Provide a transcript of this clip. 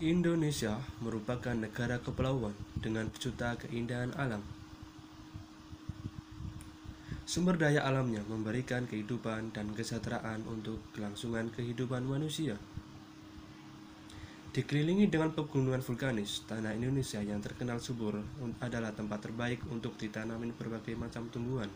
Indonesia merupakan negara kepulauan dengan juta keindahan alam. Sumber daya alamnya memberikan kehidupan dan kesejahteraan untuk kelangsungan kehidupan manusia. Dikelilingi dengan pegunungan vulkanis, tanah Indonesia yang terkenal subur adalah tempat terbaik untuk ditanamin berbagai macam tumbuhan.